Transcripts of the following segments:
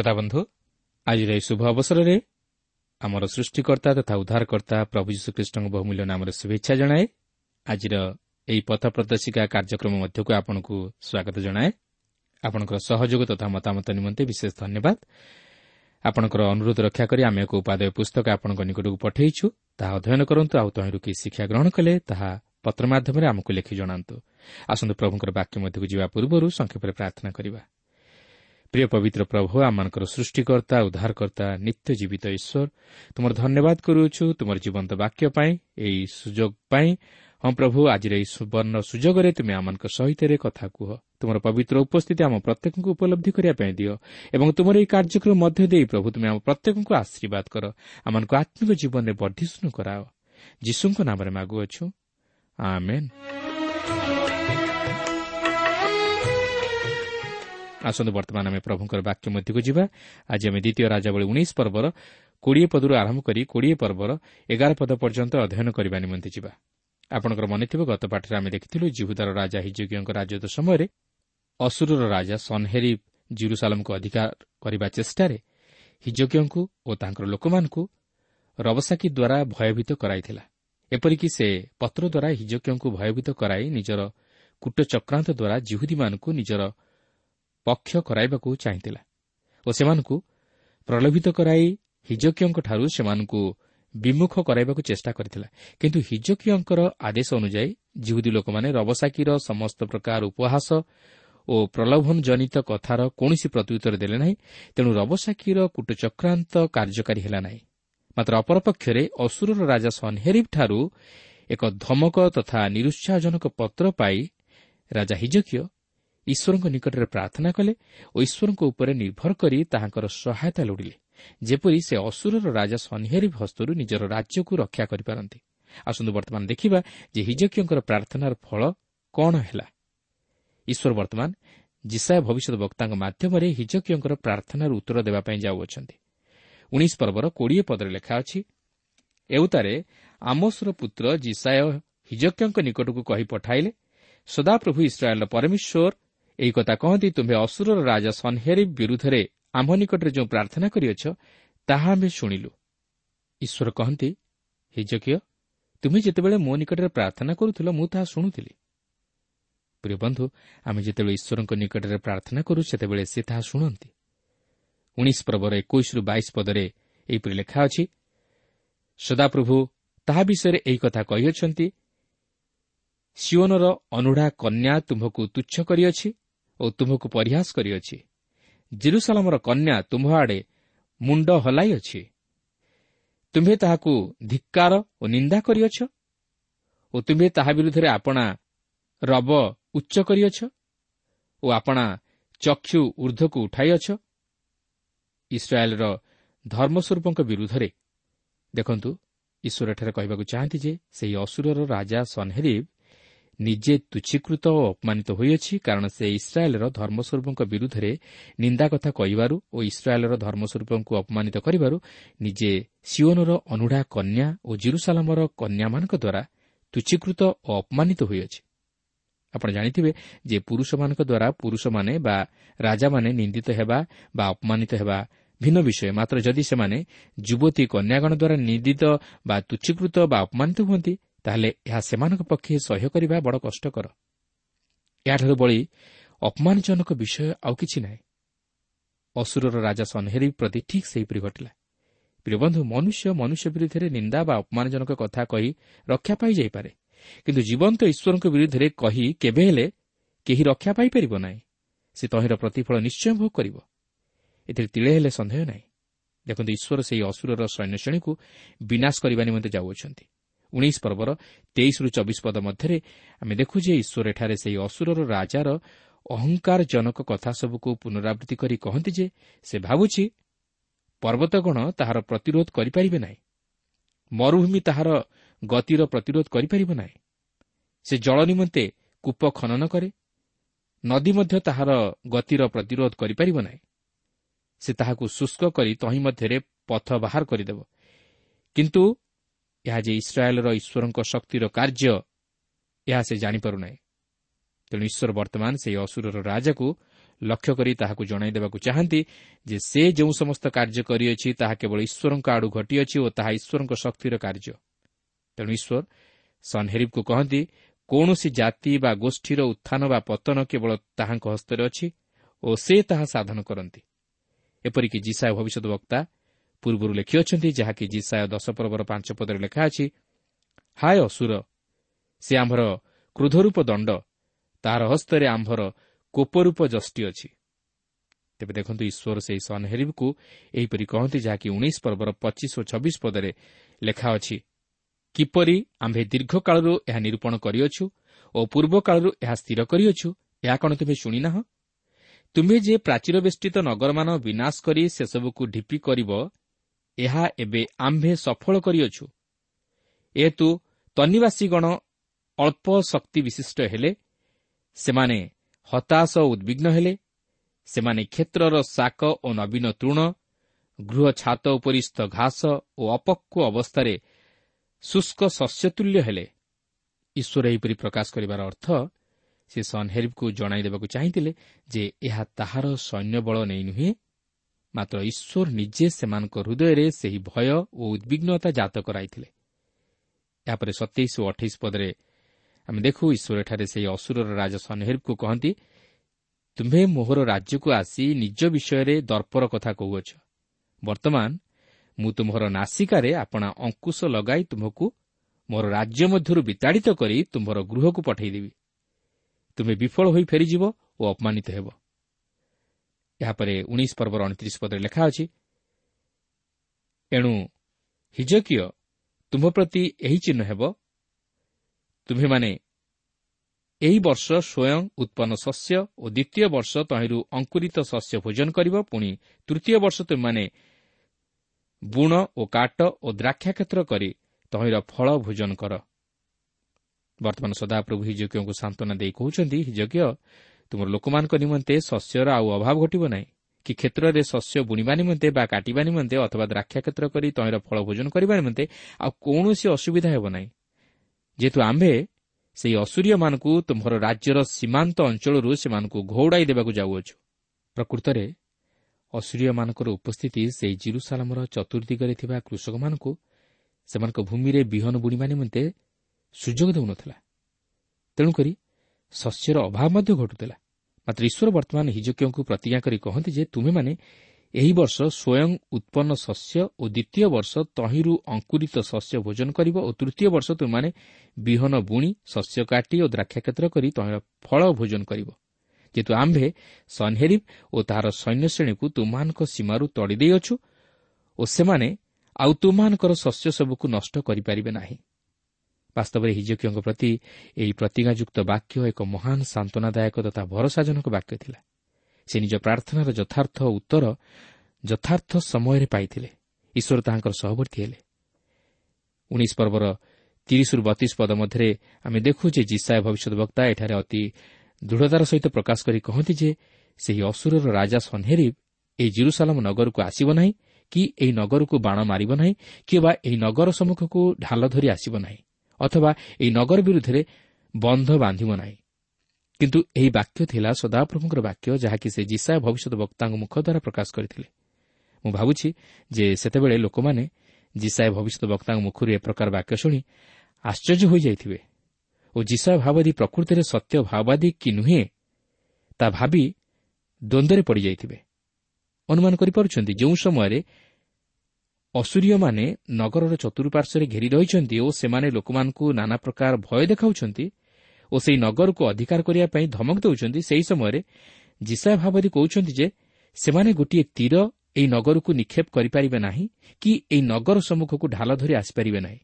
ବନ୍ଧୁ ଆଜିର ଏହି ଶୁଭ ଅବସରରେ ଆମର ସୃଷ୍ଟିକର୍ତ୍ତା ତଥା ଉଦ୍ଧାରକର୍ତ୍ତା ପ୍ରଭୁ ଯୀଶୁଖ୍ରୀଷ୍ଟଙ୍କ ବହୁମୂଲ୍ୟ ନାମରେ ଶୁଭେଚ୍ଛା ଜଣାଏ। ଆଜିର ଏହି ପଥ ପ୍ରଦର୍ଶିକା କାର୍ଯ୍ୟକ୍ରମ ମଧ୍ୟକୁ ଆପଣଙ୍କୁ ସ୍ୱାଗତ ଜଣାଏ। ଆପଣଙ୍କର ସହଯୋଗ ତଥା ମତାମତ ନିମନ୍ତେ ବିଶେଷ ଧନ୍ୟବାଦ। ଆପଣଙ୍କର ଅନୁରୋଧ ରକ୍ଷା କରି ଆମେ ଏକ ଉପାଦେୟ ପୁସ୍ତକ ଆପଣଙ୍କ ନିକଟକୁ ପଠାଇଛୁ। ତାହା ଅଧ୍ୟୟନ କରନ୍ତୁ ଆଉ ତହିଁରୁ କି ଶିକ୍ଷା ଗ୍ରହଣ କଲେ ତାହା ପତ୍ର ମାଧ୍ୟମରେ ଆମକୁ ଲେଖି ଜଣାନ୍ତୁ। ଆସନ୍ତୁ ପ୍ରଭୁଙ୍କର ବାକ୍ୟ ମଧ୍ୟକୁ ଯିବା ପୂର୍ବରୁ ସଂକ୍ଷେପରେ ପ୍ରାର୍ଥନା କରିବା। ପ୍ରିୟ ପବିତ୍ର ପ୍ରଭୁ ଆମମାନଙ୍କର ସୃଷ୍ଟିକର୍ତ୍ତା ଉଦ୍ଧାରକର୍ତ୍ତା ନିତ୍ୟ ଜୀବିତ ଈଶ୍ୱର ତୁମର ଧନ୍ୟବାଦ କରୁଅଛୁ ତୁମର ଜୀବନ୍ତ ବାକ୍ୟ ପାଇଁ ଏହି ସୁଯୋଗ ପାଇଁ ହଁ ପ୍ରଭୁ ଆଜିର ଏହି ସୁବର୍ଣ୍ଣ ସୁଯୋଗରେ ତୁମେ ଆମମାନଙ୍କ ସହିତ କଥା କୁହ ତୁମର ପବିତ୍ର ଉପସ୍ଥିତି ଆମ ପ୍ରତ୍ୟେକଙ୍କୁ ଉପଲବ୍ଧି କରିବା ପାଇଁ ଦିଅ ଏବଂ ତୁମର ଏହି କାର୍ଯ୍ୟକ୍ରମ ମଧ୍ୟ ଦେଇ ପ୍ରଭୁ ତୁମେ ଆମ ପ୍ରତ୍ୟେକଙ୍କୁ ଆଶୀର୍ବାଦ କର। ଆମମାନଙ୍କୁ ଆତ୍ମିକ ଜୀବନରେ ବର୍ଦ୍ଧିଷ୍ଣୁ କରାଅ। ଯୀଶୁଙ୍କ ନାମରେ ମାଗୁଅଛୁ। ଆସନ୍ତୁ ବର୍ତ୍ତମାନ ଆମେ ପ୍ରଭୁଙ୍କର ବାକ୍ୟ ମଧ୍ୟକୁ ଯିବା। ଆଜି ଆମେ ଦ୍ୱିତୀୟ ରାଜାବଳୀ ଉଣେଇଶ ପର୍ବର କୋଡ଼ିଏ ପଦରୁ ଆରମ୍ଭ କରି କୋଡ଼ିଏ ପର୍ବର ଏଗାର ପଦ ପର୍ଯ୍ୟନ୍ତ ଅଧ୍ୟୟନ କରିବା ନିମନ୍ତେ ଯିବା। ଆପଣଙ୍କର ମନେଥିବ ଗତ ପାଠରେ ଆମେ ଦେଖିଥିଲୁ ଜିହୁଦାର ରାଜା ହିଜୋଗୀଙ୍କ ରାଜତ୍ୱ ସମୟରେ ଅସୁରର ରାଜା ସନ୍ହେରି ଜିରୁସାଲମକୁ ଅଧିକାର କରିବା ଚେଷ୍ଟାରେ ହିଜୋଗ୍ୟଙ୍କୁ ଓ ତାଙ୍କର ଲୋକମାନଙ୍କୁ ରବସାକି ଦ୍ୱାରା ଭୟଭୀତ କରାଇଥିଲା। ଏପରିକି ସେ ପତ୍ର ଦ୍ୱାରା ହିଜୋଗ୍ୟଙ୍କୁ ଭୟଭୀତ କରାଇ ନିଜର କୂଟଚକ୍ରାନ୍ତ ଦ୍ୱାରା ଜିହୁଦୀମାନଙ୍କୁ ନିଜର ପକ୍ଷ କରାଇବାକୁ ଚାହିଁଥିଲା ଓ ସେମାନଙ୍କୁ ପ୍ରଲୋଭିତ କରାଇ ହିଜକିୟଙ୍କଠାରୁ ସେମାନଙ୍କୁ ବିମୁଖ କରାଇବାକୁ ଚେଷ୍ଟା କରିଥିଲା। କିନ୍ତୁ ହିଜକିୟଙ୍କର ଆଦେଶ ଅନୁଯାୟୀ ଜିହୁଦୀ ଲୋକମାନେ ରବସାକୀର ସମସ୍ତ ପ୍ରକାର ଉପହାସ ଓ ପ୍ରଲୋଭନ ଜନିତ କଥାର କୌଣସି ପ୍ରତ୍ୟୁତ୍ତର ଦେଲେ ନାହିଁ ତେଣୁ ରବସାକୀର କୂଟଚକ୍ରାନ୍ତ କାର୍ଯ୍ୟକାରୀ ହେଲା ନାହିଁ। ମାତ୍ର ଅପରପକ୍ଷରେ ଅସୁରର ରାଜା ସନ୍ହେରିବ୍ଠାରୁ ଏକ ଧମକ ତଥା ନିରୁତ୍ସାହଜନକ ପତ୍ର ପାଇ ରାଜା ହିଜକିୟ ଈଶ୍ୱରଙ୍କ ନିକଟରେ ପ୍ରାର୍ଥନା କଲେ ଓ ଈଶ୍ୱରଙ୍କ ଉପରେ ନିର୍ଭର କରି ତାହାଙ୍କର ସହାୟତା ଲୋଡ଼ିଲେ। ଯେପରି ସେ ଅସୁରର ରାଜା ସନ୍ହେରିଭ ହସ୍ତରୁ ନିଜର ରାଜ୍ୟକୁ ରକ୍ଷା କରିପାରନ୍ତି। ଆସନ୍ତୁ ବର୍ତ୍ତମାନ ଦେଖିବା ଯେ ହିଜକିୟଙ୍କର ପ୍ରାର୍ଥନାର ଫଳ କ'ଣ ହେଲା। ଈଶ୍ୱର ବର୍ତ୍ତମାନ ଜିସାଏ ଭବିଷ୍ୟତ ବକ୍ତାଙ୍କ ମାଧ୍ୟମରେ ହିଜକିୟଙ୍କର ପ୍ରାର୍ଥନାର ଉତ୍ତର ଦେବା ପାଇଁ ଯାଉଅଛନ୍ତି। ଉଣେଇଶ ପର୍ବର କୋଡ଼ିଏ ପଦରେ ଲେଖା ଅଛି ଏଉତାରେ ଆମୋସର ପୁତ୍ର ଜିସାୟ ହିଜକିୟଙ୍କ ନିକଟକୁ କହି ପଠାଇଲେ ସଦାପ୍ରଭୁ ଇସ୍ରାଏଲ୍ର ପରମେଶ୍ୱର ଏହି କଥା କହନ୍ତି ତୁମ୍ଭେ ଅସୁରର ରାଜା ସନ୍ହେରିବ୍ ବିରୁଦ୍ଧରେ ଆମ୍ଭ ନିକଟରେ ଯେଉଁ ପ୍ରାର୍ଥନା କରିଅଛ ତାହା ଆମେ ଶୁଣିଲୁ। ଈଶ୍ୱର କହନ୍ତି ହିଜକିୟ ତୁମେ ଯେତେବେଳେ ମୋ ନିକଟରେ ପ୍ରାର୍ଥନା କରୁଥିଲ ମୁଁ ତାହା ଶୁଣୁଥିଲି। ପ୍ରିୟ ବନ୍ଧୁ ଆମେ ଯେତେବେଳେ ଈଶ୍ୱରଙ୍କ ନିକଟରେ ପ୍ରାର୍ଥନା କରୁ ସେତେବେଳେ ସେ ତାହା ଶୁଣନ୍ତି। ଉଣେଇଶ ପର୍ବର ଏକୋଇଶରୁ ବାଇଶ ପଦରେ ଏହିପରି ଲେଖା ଅଛି ସଦାପ୍ରଭୁ ତାହା ବିଷୟରେ ଏହି କଥା କହିଅଛନ୍ତି ସିଓନର ଅନୁଢ଼ା କନ୍ୟା ତୁମ୍ଭକୁ ତୁଚ୍ଛ କରିଅଛି ଓ ତୁମ୍ଭକୁ ପରିହାସ କରିଅଛି। ଜିରୁସାଲାମର କନ୍ୟା ତୁମ୍ଭ ଆଡ଼େ ମୁଣ୍ଡ ହଲାଇଅଛି। ତୁମ୍ଭେ ତାହାକୁ ଧିକ୍କାର ଓ ନିନ୍ଦା କରିଅଛ? ଓ ତୁମ୍ଭେ ତାହା ବିରୁଦ୍ଧରେ ଆପଣା ରବ ଉଚ୍ଚ କରିଅଛ? ଓ ଆପଣା ଚକ୍ଷୁ ଉର୍ଦ୍ଧ୍ୱକୁ ଉଠାଇଅଛ? ଇସ୍ରାଏଲ୍ର ଧର୍ମସ୍ୱରୂପଙ୍କ ବିରୁଦ୍ଧରେ। ଦେଖନ୍ତୁ ଈଶ୍ୱର ଏଠାରେ କହିବାକୁ ଚାହାନ୍ତି ଯେ ସେହି ଅସୁରର ରାଜା ସନ୍ହେରିବ୍ ନିଜେ ତୁଚ୍ଛୀକୃତ ଓ ଅପମାନିତ ହୋଇଅଛି କାରଣ ସେ ଇସ୍ରାଏଲ୍ର ଧର୍ମସ୍ୱରୂପଙ୍କ ବିରୁଦ୍ଧରେ ନିନ୍ଦା କଥା କହିବାରୁ ଓ ଇସ୍ରାଏଲ୍ର ଧର୍ମସ୍ୱରୂପଙ୍କୁ ଅପମାନିତ କରିବାରୁ ନିଜେ ସିଓନର ଅନୁଢ଼ା କନ୍ୟା ଓ ଜିରୁସାଲାମର କନ୍ୟାମାନଙ୍କ ଦ୍ୱାରା ତୁଚ୍ଛୀକୃତ ଓ ଅପମାନିତ ହୋଇଅଛି। ଆପଣ ଜାଣିଥିବେ ଯେ ପୁରୁଷମାନଙ୍କ ଦ୍ୱାରା ପୁରୁଷମାନେ ବା ରାଜାମାନେ ନିନ୍ଦିତ ହେବା ବା ଅପମାନିତ ହେବା ଭିନ୍ନ ବିଷୟ। ମାତ୍ର ଯଦି ସେମାନେ ଯୁବତୀ କନ୍ୟାଗଣ ଦ୍ୱାରା ନିନ୍ଦିତ ବା ତୁଚ୍ଛୀକୃତ ବା ଅପମାନିତ ହୁଅନ୍ତି ତାହେଲେ ଏହା ସେମାନଙ୍କ ପକ୍ଷେ ସହ୍ୟ କରିବା ବଡ଼ କଷ୍ଟକର। ଏହାଠାରୁ ବଳି ଅପମାନଜନକ ବିଷୟ ଆଉ କିଛି ନାହିଁ। ଅସୁରର ରାଜା ସନ୍ହେରି ପ୍ରତି ଠିକ୍ ସେହିପରି ଘଟିଲା। ପ୍ରିୟବନ୍ଧୁ ମନୁଷ୍ୟ ମନୁଷ୍ୟ ବିରୁଦ୍ଧରେ ନିନ୍ଦା ବା ଅପମାନଜନକ କଥା କହି ରକ୍ଷା ପାଇଯାଇପାରେ କିନ୍ତୁ ଜୀବନ୍ତ ଈଶ୍ୱରଙ୍କ ବିରୁଦ୍ଧରେ କହି କେବେ ହେଲେ କେହି ରକ୍ଷା ପାଇପାରିବ ନାହିଁ। ସେ ତହିଁର ପ୍ରତିଫଳ ନିଶ୍ଚୟ ଭୋଗ କରିବ। ଏଥିରେ ତିଳେ ହେଲେ ସନ୍ଦେହ ନାହିଁ। ଦେଖନ୍ତୁ ଈଶ୍ୱର ସେହି ଅସୁରର ସୈନ୍ୟଶ୍ରେଣୀକୁ ବିନାଶ କରିବା ନିମନ୍ତେ ଯାଉଅଛନ୍ତି। ଉଣେଇଶ ପର୍ବର ତେଇଶରୁ ଚବିଶ ପଦ ମଧ୍ୟରେ ଆମେ ଦେଖୁ ଯେ ଈଶ୍ୱର ଏଠାରେ ସେହି ଅସୁରର ରାଜାର ଅହଙ୍କାରଜନକ କଥା ସବୁକୁ ପୁନରାବୃତ୍ତି କରି କହନ୍ତି ଯେ ସେ ଭାବୁଛି ପର୍ବତଗଣ ତାହାର ପ୍ରତିରୋଧ କରିପାରିବେ ନାହିଁ। ମରୁଭୂମି ତାହାର ଗତିର ପ୍ରତିରୋଧ କରିପାରିବ ନାହିଁ। ସେ ଜଳ ନିମନ୍ତେ କୂପ ଖନନ କରେ ନଦୀ ମଧ୍ୟ ତାହାର ଗତିର ପ୍ରତିରୋଧ କରିପାରିବ ନାହିଁ। ସେ ତାହାକୁ ଶୁଷ୍କ କରି ତହିଁ ମଧ୍ୟରେ ପଥ ବାହାର କରିଦେବ। କିନ୍ତୁ ଏହା ଯେ ଇସ୍ରାଏଲ୍ର ଈଶ୍ୱରଙ୍କ ଶକ୍ତିର କାର୍ଯ୍ୟ ଏହା ସେ ଜାଣିପାରୁନାହିଁ। ତେଣୁ ଈଶ୍ୱର ବର୍ତ୍ତମାନ ସେହି ଅସୁରର ରାଜାକୁ ଲକ୍ଷ୍ୟ କରି ତାହାକୁ ଜଣାଇ ଦେବାକୁ ଚାହାନ୍ତି ଯେ ସେ ଯେଉଁ ସମସ୍ତ କାର୍ଯ୍ୟ କରିଅଛି ତାହା କେବଳ ଈଶ୍ୱରଙ୍କ ଆଡ଼ୁ ଘଟିଅଛି ଓ ତାହା ଈଶ୍ୱରଙ୍କ ଶକ୍ତିର କାର୍ଯ୍ୟ। ତେଣୁ ଈଶ୍ୱର ସନ୍ହେରିବ୍କୁ କହନ୍ତି କୌଣସି ଜାତି ବା ଗୋଷ୍ଠୀର ଉତ୍ଥାନ ବା ପତନ କେବଳ ତାହାଙ୍କ ହସ୍ତରେ ଅଛି ଓ ସେ ତାହା ସାଧନ କରନ୍ତି। ଏପରିକି ଜିସାୟ ଭବିଷ୍ୟତ ବକ୍ତା ପୂର୍ବରୁ ଲେଖିଅଛନ୍ତି ଯାହାକି ଜିସାୟ ଦଶ ପର୍ବର ପାଞ୍ଚ ପଦରେ ଲେଖା ଅଛି ହାୟ ଅସୁର ସେ ଆମ୍ଭର କ୍ରୋଧରୂପ ଦଣ୍ଡ ତାହାର ହସ୍ତରେ ଆମ୍ଭର କୋପରୂପ ଜଷ୍ଟି ଅଛି। ତେବେ ଦେଖନ୍ତୁ ଈଶ୍ୱର ସେହି ସନ୍ହେରିବ୍କୁ ଏହିପରି କହନ୍ତି ଯାହାକି ଉଣେଇଶ ପର୍ବର ପଚିଶ ଓ ଛବିଶ ପଦରେ ଲେଖା ଅଛି କିପରି ଆମ୍ଭେ ଦୀର୍ଘକାଳରୁ ଏହା ନିରୂପଣ କରିଅଛୁ ଓ ପୂର୍ବକାଳରୁ ଏହା ସ୍ଥିର କରିଅଛୁ ଏହା କ'ଣ ତୁମେ ଶୁଣିନାହଁ? ତୁମେ ଯେ ପ୍ରାଚୀର ବେଷ୍ଟିତ ନଗରମାନ ବିନାଶ କରି ସେସବୁକୁ ଢିପି କରିବ ଏହା ଏବେ ଆମ୍ଭେ ସଫଳ କରିଅଛୁ। ଏହେତୁ ତନିବାସୀଗଣ ଅଳ୍ପ ଶକ୍ତି ବିଶିଷ୍ଟ ହେଲେ ସେମାନେ ହତାଶ ଓ ଉଦ୍ବିଗ୍ନ ହେଲେ ସେମାନେ କ୍ଷେତ୍ରର ଶାକ ଓ ନବୀନ ତୃଣ ଗୃହ ଛାତ ଉପରିସ୍ଥ ଘାସ ଓ ଅପକ୍ୱ ଅବସ୍ଥାରେ ଶୁଷ୍କ ଶସ୍ୟତୁଲ୍ୟ ହେଲେ। ଈଶ୍ୱର ଏହିପରି ପ୍ରକାଶ କରିବାର ଅର୍ଥ ସେ ସନ୍ହେରିବ୍କୁ ଜଣାଇ ଦେବାକୁ ଚାହିଁଥିଲେ ଯେ ଏହା ତାହାର ସୈନ୍ୟବଳ ନେଇ ନୁହେଁ। ମାତ୍ର ଈଶ୍ୱର ନିଜେ ସେମାନଙ୍କ ହୃଦୟରେ ସେହି ଭୟ ଓ ଉଦ୍ବିଗ୍ନତା ଜାତ କରାଇଥିଲେ। ଏହାପରେ ସତେଇଶ ଓ ଅଠେଇଶ ପଦରେ ଆମେ ଦେଖୁ ଈଶ୍ୱର ଏଠାରେ ସେହି ଅସୁରର ରାଜା ସନ୍ହେରିବ୍କୁ କହନ୍ତି ତୁମ୍ଭେ ମୋହର ରାଜ୍ୟକୁ ଆସି ନିଜ ବିଷୟରେ ଦର୍ପର କଥା କହୁଅଛ। ବର୍ତ୍ତମାନ ମୁଁ ତୁମ୍ଭର ନାସିକାରେ ଆପଣା ଅଙ୍କୁଶ ଲଗାଇ ତୁମ୍ଭକୁ ମୋର ରାଜ୍ୟ ମଧ୍ୟରୁ ବିତାଡ଼ିତ କରି ତୁମ୍ଭର ଗୃହକୁ ପଠାଇଦେବି। ତୁମେ ବିଫଳ ହୋଇ ଫେରିଯିବ ଓ ଅପମାନିତ ହେବ। ଏହାପରେ ଉଣେଇଶ ପର୍ବର ଅଣତିରିଶ ପଦରେ ଲେଖା ଅଛି ଏଣୁ ହିଜକିୟ ତୁମ୍ଭ ପ୍ରତି ଏହି ଚିହ୍ନ ହେବ। ତୁମ୍ଭେମାନେ ଏହି ବର୍ଷ ସ୍ୱୟଂ ଉତ୍ପନ୍ନ ଶସ୍ୟ ଓ ଦ୍ୱିତୀୟ ବର୍ଷ ତହିଁରୁ ଅଙ୍କୁରିତ ଶସ୍ୟ ଭୋଜନ କରିବ। ପୁଣି ତୃତୀୟ ବର୍ଷ ତୁମମାନେ ବୁଣ ଓ କାଟ ଓ ଦ୍ରାକ୍ଷା କ୍ଷେତ୍ର କରି ତହିଁର ଫଳ ଭୋଜନ କର। ବର୍ତ୍ତମାନ ସଦାପ୍ରଭୁ ହିଯଜ୍ଞଙ୍କୁ ସାନ୍ତ୍ୱନା ଦେଇ କହୁଛନ୍ତି ହିଯଜ୍ଞ ତୁମର ଲୋକମାନଙ୍କ ନିମନ୍ତେ ଶସ୍ୟର ଆଉ ଅଭାବ ଘଟିବ ନାହିଁ। କି କ୍ଷେତ୍ରରେ ଶସ୍ୟ ବୁଣିବା ନିମନ୍ତେ ବା କାଟିବା ନିମନ୍ତେ ଅଥବା ଦ୍ରାକ୍ଷା କ୍ଷେତ୍ର କରି ତହିଁର ଫଳ ଭୋଜନ କରିବା ନିମନ୍ତେ ଆଉ କୌଣସି ଅସୁବିଧା ହେବ ନାହିଁ। ଯେହେତୁ ଆମ୍ଭେ ସେହି ଅସୁରୀୟମାନଙ୍କୁ ତୁମ୍ଭର ରାଜ୍ୟର ସୀମାନ୍ତ ଅଞ୍ଚଳରୁ ସେମାନଙ୍କୁ ଘଉଡ଼ାଇ ଦେବାକୁ ଯାଉଅଛୁ। ପ୍ରକୃତରେ ଅସୁରୀୟମାନଙ୍କର ଉପସ୍ଥିତି ସେହି ଜିରୁସାଲାମର ଚତୁର୍ଦିଗରେ ଥିବା କୃଷକମାନଙ୍କୁ ସେମାନଙ୍କ ଭୂମିରେ ବିହନ ବୁଣିବା ନିମନ୍ତେ ସୁଯୋଗ ଦେଉନଥିଲା। ତେଣୁକରି ଶସ୍ୟର ଅଭାବ ମଧ୍ୟ ଘଟୁଥିଲା। ମାତ୍ର ଈଶ୍ୱର ବର୍ତ୍ତମାନ ହିଜକିୟଙ୍କୁ ପ୍ରତିଜ୍ଞା କରି କହନ୍ତି ଯେ ତୁମେମାନେ ଏହି ବର୍ଷ ସ୍ୱୟଂ ଉତ୍ପନ୍ନ ଶସ୍ୟ ଓ ଦ୍ୱିତୀୟ ବର୍ଷ ତହିଁରୁ ଅଙ୍କୁରିତ ଶସ୍ୟ ଭୋଜନ କରିବ ଓ ତୃତୀୟ ବର୍ଷ ତୁମମାନେ ବିହନ ବୁଣି ଶସ୍ୟ କାଟି ଓ ଦ୍ରାକ୍ଷାକ୍ଷେତ୍ର କରି ତହିଁର ଫଳ ଭୋଜନ କରିବ। ଯେହେତୁ ଆମ୍ଭେ ସନ୍ହେରିବ୍ ଓ ତାହାର ସୈନ୍ୟ ଶ୍ରେଣୀକୁ ତୁମମାନଙ୍କ ସୀମାରୁ ତଡ଼ି ଦେଇଅଛୁ ଓ ସେମାନେ ଆଉ ତୁମମାନଙ୍କର ଶସ୍ୟ ସବୁକୁ ନଷ୍ଟ କରିପାରିବେ ନାହିଁ। ବାସ୍ତବରେ ହିଜକିୟଙ୍କ ପ୍ରତି ଏହି ପ୍ରତିଜ୍ଞାଯୁକ୍ତ ବାକ୍ୟ ଏକ ମହାନ ସାନ୍ତ୍ୱନାଦାୟକ ତଥା ଭରସାଜନକ ବାକ୍ୟ ଥିଲା। ସେ ନିଜ ପ୍ରାର୍ଥନାର ଯଥାର୍ଥ ଉତ୍ତର ଯଥାର୍ଥ ସମୟରେ ପାଇଥିଲେ। ଈଶ୍ୱର ତାହାଙ୍କର ସହବର୍ତ୍ତୀ ହେଲେ। ଉଣେଇଶ ପର୍ବର ତିରିଶରୁ ବତିଶ ପଦ ମଧ୍ୟରେ ଆମେ ଦେଖୁ ଯେ ଜିସାଏ ଭବିଷ୍ୟତ ବକ୍ତା ଏଠାରେ ଅତି ଦୃଢ଼ତାର ସହିତ ପ୍ରକାଶ କରି କହନ୍ତି ଯେ ସେହି ଅସୁରର ରାଜା ସନ୍ହେରିବ୍ ଏହି ଜିରୁସାଲାମ ନଗରକୁ ଆସିବ ନାହିଁ କି ଏହି ନଗରକୁ ବାଣ ମାରିବ ନାହିଁ କିମ୍ବା ଏହି ନଗର ସମ୍ମୁଖକୁ ଢାଲ ଧରି ଆସିବ ନାହିଁ। ଅଥବା ଏହି ନଗର ବିରୁଦ୍ଧରେ ବନ୍ଧ ବାନ୍ଧିବ ନାହିଁ କିନ୍ତୁ ଏହି ବାକ୍ୟ ଥିଲା ସଦାପ୍ରଭୁଙ୍କର ବାକ୍ୟ ଯାହାକି ସେ ଜିସା ଭବିଷ୍ୟତ ବକ୍ତାଙ୍କ ମୁଖ ଦ୍ୱାରା ପ୍ରକାଶ କରିଥିଲେ ମୁଁ ଭାବୁଛି ଯେ ସେତେବେଳେ ଲୋକମାନେ ଜିସାଏ ଭବିଷ୍ୟତ ବକ୍ତାଙ୍କ ମୁଖରୁ ଏ ପ୍ରକାର ବାକ୍ୟ ଶୁଣି ଆଶ୍ଚର୍ଯ୍ୟ ହୋଇଯାଇଥିବେ ଓ ଜିସା ଭାବାଦୀ ପ୍ରକୃତିରେ ସତ୍ୟ ଭାଓବାଦୀ କି ନୁହେଁ ତାହା ଭାବି ଦ୍ୱନ୍ଦ୍ୱରେ ପଡ଼ିଯାଇଥିବେ ଅନୁମାନ କରିପାରୁଛନ୍ତି ଯେଉଁ ସମୟରେ ଅସୁରୀୟମାନେ ନଗରର ଚତୁଃପାର୍ଶ୍ୱରେ ଘେରି ରହିଛନ୍ତି ଓ ସେମାନେ ଲୋକମାନଙ୍କୁ ନାନା ପ୍ରକାର ଭୟ ଦେଖାଉଛନ୍ତି ଓ ସେହି ନଗରକୁ ଅଧିକାର କରିବା ପାଇଁ ଧମକ ଦେଉଛନ୍ତି ସେହି ସମୟରେ ଜିସା ଭାବଦୀ କହୁଛନ୍ତି ଯେ ସେମାନେ ଗୋଟିଏ ତୀର ଏହି ନଗରକୁ ନିକ୍ଷେପ କରିପାରିବେ ନାହିଁ କି ଏହି ନଗର ସମ୍ମୁଖକୁ ଢାଲ ଧରି ଆସିପାରିବେ ନାହିଁ।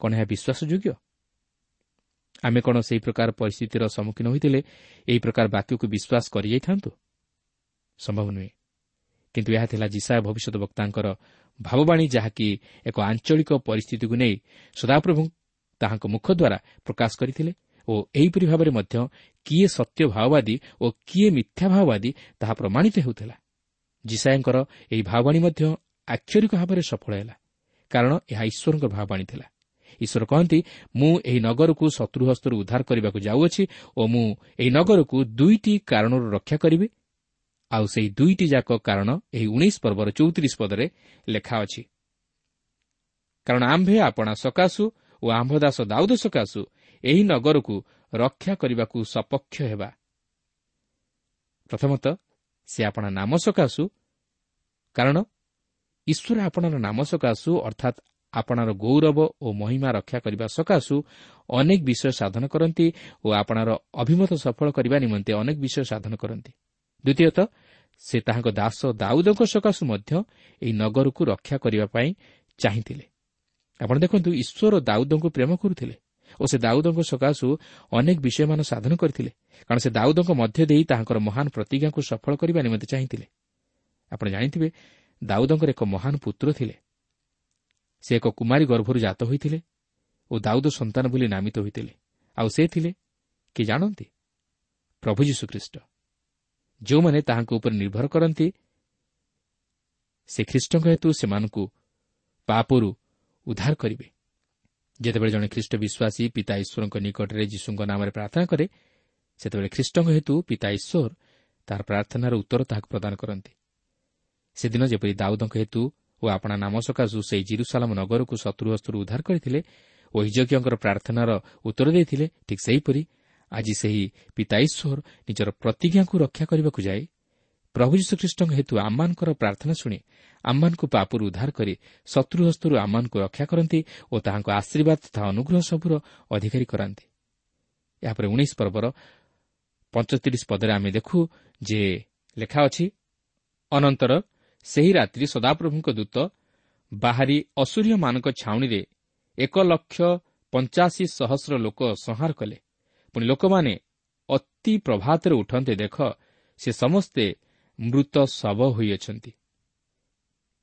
କ'ଣ ଏହା ବିଶ୍ୱାସଯୋଗ୍ୟ? ଆମେ କ'ଣ ସେହି ପ୍ରକାର ପରିସ୍ଥିତିର ସମ୍ମୁଖୀନ ହୋଇଥିଲେ ଏହି ପ୍ରକାର ବାକ୍ୟକୁ ବିଶ୍ୱାସ କରିଯାଇଥାନ୍ତୁ? ସମ୍ଭବ ନୁହେଁ। କିନ୍ତୁ ଏହା ଥିଲା ଜିସା ଭବିଷ୍ୟତ ବକ୍ତାଙ୍କର ଭାବବାଣୀ ଯାହାକି ଏକ ଆଞ୍ଚଳିକ ପରିସ୍ଥିତିକୁ ନେଇ ସଦାପ୍ରଭୁ ତାହାଙ୍କ ମୁଖ ଦ୍ୱାରା ପ୍ରକାଶ କରିଥିଲେ ଓ ଏହିପରି ଭାବରେ ମଧ୍ୟ କିଏ ସତ୍ୟ ଭାଓବାଦୀ ଓ କିଏ ମିଥ୍ୟା ଭାଓବାଦୀ ତାହା ପ୍ରମାଣିତ ହେଉଥିଲା। ଜିସାଏଙ୍କର ଏହି ଭାବବାଣୀ ମଧ୍ୟ ଆକ୍ଷରିକ ଭାବରେ ସଫଳ ହେଲା କାରଣ ଏହା ଈଶ୍ୱରଙ୍କ ଭାବବାଣୀ ଥିଲା। ଈଶ୍ୱର କହନ୍ତି ମୁଁ ଏହି ନଗରକୁ ଶତ୍ରୁ ହସ୍ତରୁ ଉଦ୍ଧାର କରିବାକୁ ଯାଉଅଛି ଓ ମୁଁ ଏହି ନଗରକୁ ଦୁଇଟି କାରଣରୁ ରକ୍ଷା କରିବି ଆଉ ସେହି ଦୁଇଟି ଯାକ କାରଣ ଏହି ଉଣେଇଶ ପର୍ବର ଚଉତିରିଶ ପଦରେ ଲେଖା ଅଛି। କାରଣ ଆମ୍ଭେ ଆପଣା ସକାଶୁ ଓ ଆମ୍ଭ ଦାସ ଦାଉଦ ସକାଶୁ ଏହି ନଗରକୁ ରକ୍ଷା କରିବାକୁ ସପକ୍ଷ ହେବା। ପ୍ରଥମତଃ ସେ ଆପଣା ନାମ ସକାଶୁ କାରଣ ଈଶ୍ୱର ଆପଣାର ନାମ ସକାଶୁ ଅର୍ଥାତ୍ ଆପଣାର ଗୌରବ ଓ ମହିମା ରକ୍ଷା କରିବା ସକାଶୁ ଅନେକ ବିଷୟ ସାଧନ କରନ୍ତି ଓ ଆପଣାର ଅଭିମତ ସଫଳ କରିବା ନିମନ୍ତେ ଅନେକ ବିଷୟ ସାଧନ କରନ୍ତି। ଦ୍ୱିତୀୟତଃ ସେ ତାହାଙ୍କ ଦାସ ଦାଉଦଙ୍କ ସକାଶୁ ମଧ୍ୟ ଏହି ନଗରକୁ ରକ୍ଷା କରିବା ପାଇଁ ଚାହିଁଥିଲେ। ଆପଣ ଦେଖନ୍ତୁ ଈଶ୍ୱର ଦାଉଦଙ୍କୁ ପ୍ରେମ କରୁଥିଲେ ଓ ସେ ଦାଉଦଙ୍କ ସକାଶୁ ଅନେକ ବିଷୟମାନ ସାଧନ କରିଥିଲେ କାରଣ ସେ ଦାଉଦଙ୍କ ମଧ୍ୟ ଦେଇ ତାହାଙ୍କର ମହାନ ପ୍ରତିଜ୍ଞାକୁ ସଫଳ କରିବା ନିମନ୍ତେ ଚାହିଁଥିଲେ। ଆପଣ ଜାଣିଥିବେ ଦାଉଦଙ୍କର ଏକ ମହାନ ପୁତ୍ର ଥିଲେ। ସେ ଏକ କୁମାରୀ ଗର୍ଭରୁ ଜାତ ହୋଇଥିଲେ ଓ ଦାଉଦ ସନ୍ତାନ ବୋଲି ନାମିତ ହୋଇଥିଲେ। ଆଉ ସେ ଥିଲେ କି ଜାଣନ୍ତି? ପ୍ରଭୁ ଯୀଶୁଖ୍ରୀଷ୍ଟ। ଯେଉଁମାନେ ତାହାଙ୍କ ଉପରେ ନିର୍ଭର କରନ୍ତି ସେ ଖ୍ରୀଷ୍ଟଙ୍କ ହେତୁ ସେମାନଙ୍କୁ ପାପରୁ ଉଦ୍ଧାର କରିବେ। ଯେତେବେଳେ ଜଣେ ଖ୍ରୀଷ୍ଟ ବିଶ୍ୱାସୀ ପିତା ଈଶ୍ୱରଙ୍କ ନିକଟରେ ଯୀଶୁଙ୍କ ନାମରେ ପ୍ରାର୍ଥନା କରେ ସେତେବେଳେ ଖ୍ରୀଷ୍ଟଙ୍କ ହେତୁ ପିତା ଈଶ୍ୱର ତାହାର ପ୍ରାର୍ଥନାର ଉତ୍ତର ତାହାକୁ ପ୍ରଦାନ କରନ୍ତି। ସେଦିନ ଯେପରି ଦାଉଦଙ୍କ ହେତୁ ଓ ଆପଣା ନାମ ସକାଶୁ ସେହି ଜିରୁସାଲାମ ନଗରକୁ ଶତ୍ରୁ ହସ୍ତରୁ ଉଦ୍ଧାର କରିଥିଲେ ଓ ହିଜକିୟଙ୍କର ପ୍ରାର୍ଥନାର ଉତ୍ତର ଦେଇଥିଲେ ଠିକ୍ ସେହିପରି ଆଜି ସେହି ପିତା ଈଶ୍ୱର ନିଜର ପ୍ରତିଜ୍ଞାକୁ ରକ୍ଷା କରିବାକୁ ଯାଇ ପ୍ରଭୁ ଯୀଶୁଖ୍ରୀଷ୍ଟଙ୍କ ହେତୁ ଆମମାନଙ୍କର ପ୍ରାର୍ଥନା ଶୁଣି ଆମମାନଙ୍କୁ ପାପରୁ ଉଦ୍ଧାର କରି ଶତ୍ରୁ ହସ୍ତରୁ ଆମମାନଙ୍କୁ ରକ୍ଷା କରନ୍ତି ଓ ତାହାଙ୍କ ଆଶୀର୍ବାଦ ତଥା ଅନୁଗ୍ରହ ସବୁର ଅଧିକାରୀ କରାନ୍ତି। ଏହାପରେ ଉଣେଇଶ ପର୍ବର ପଞ୍ଚତିରିଶ ପଦରେ ଆମେ ଦେଖୁ ଯେ ଲେଖା ଅଛି ଅନନ୍ତର ସେହି ରାତ୍ରି ସଦାପ୍ରଭୁଙ୍କ ଦୂତ ବାହାରି ଅସୁରୀୟମାନଙ୍କ ଛାଉଣିରେ ଏକ ଲକ୍ଷ ପଞ୍ଚାଅଶୀ ସହସ୍ର ଲୋକ ସଂହାର କଲେ। ପୁଣି ଲୋକମାନେ ଅତି ପ୍ରଭାତରେ ଉଠନ୍ତେ ଦେଖ ସେ ସମସ୍ତେ ମୃତ ଶବ ହୋଇଅଛନ୍ତି।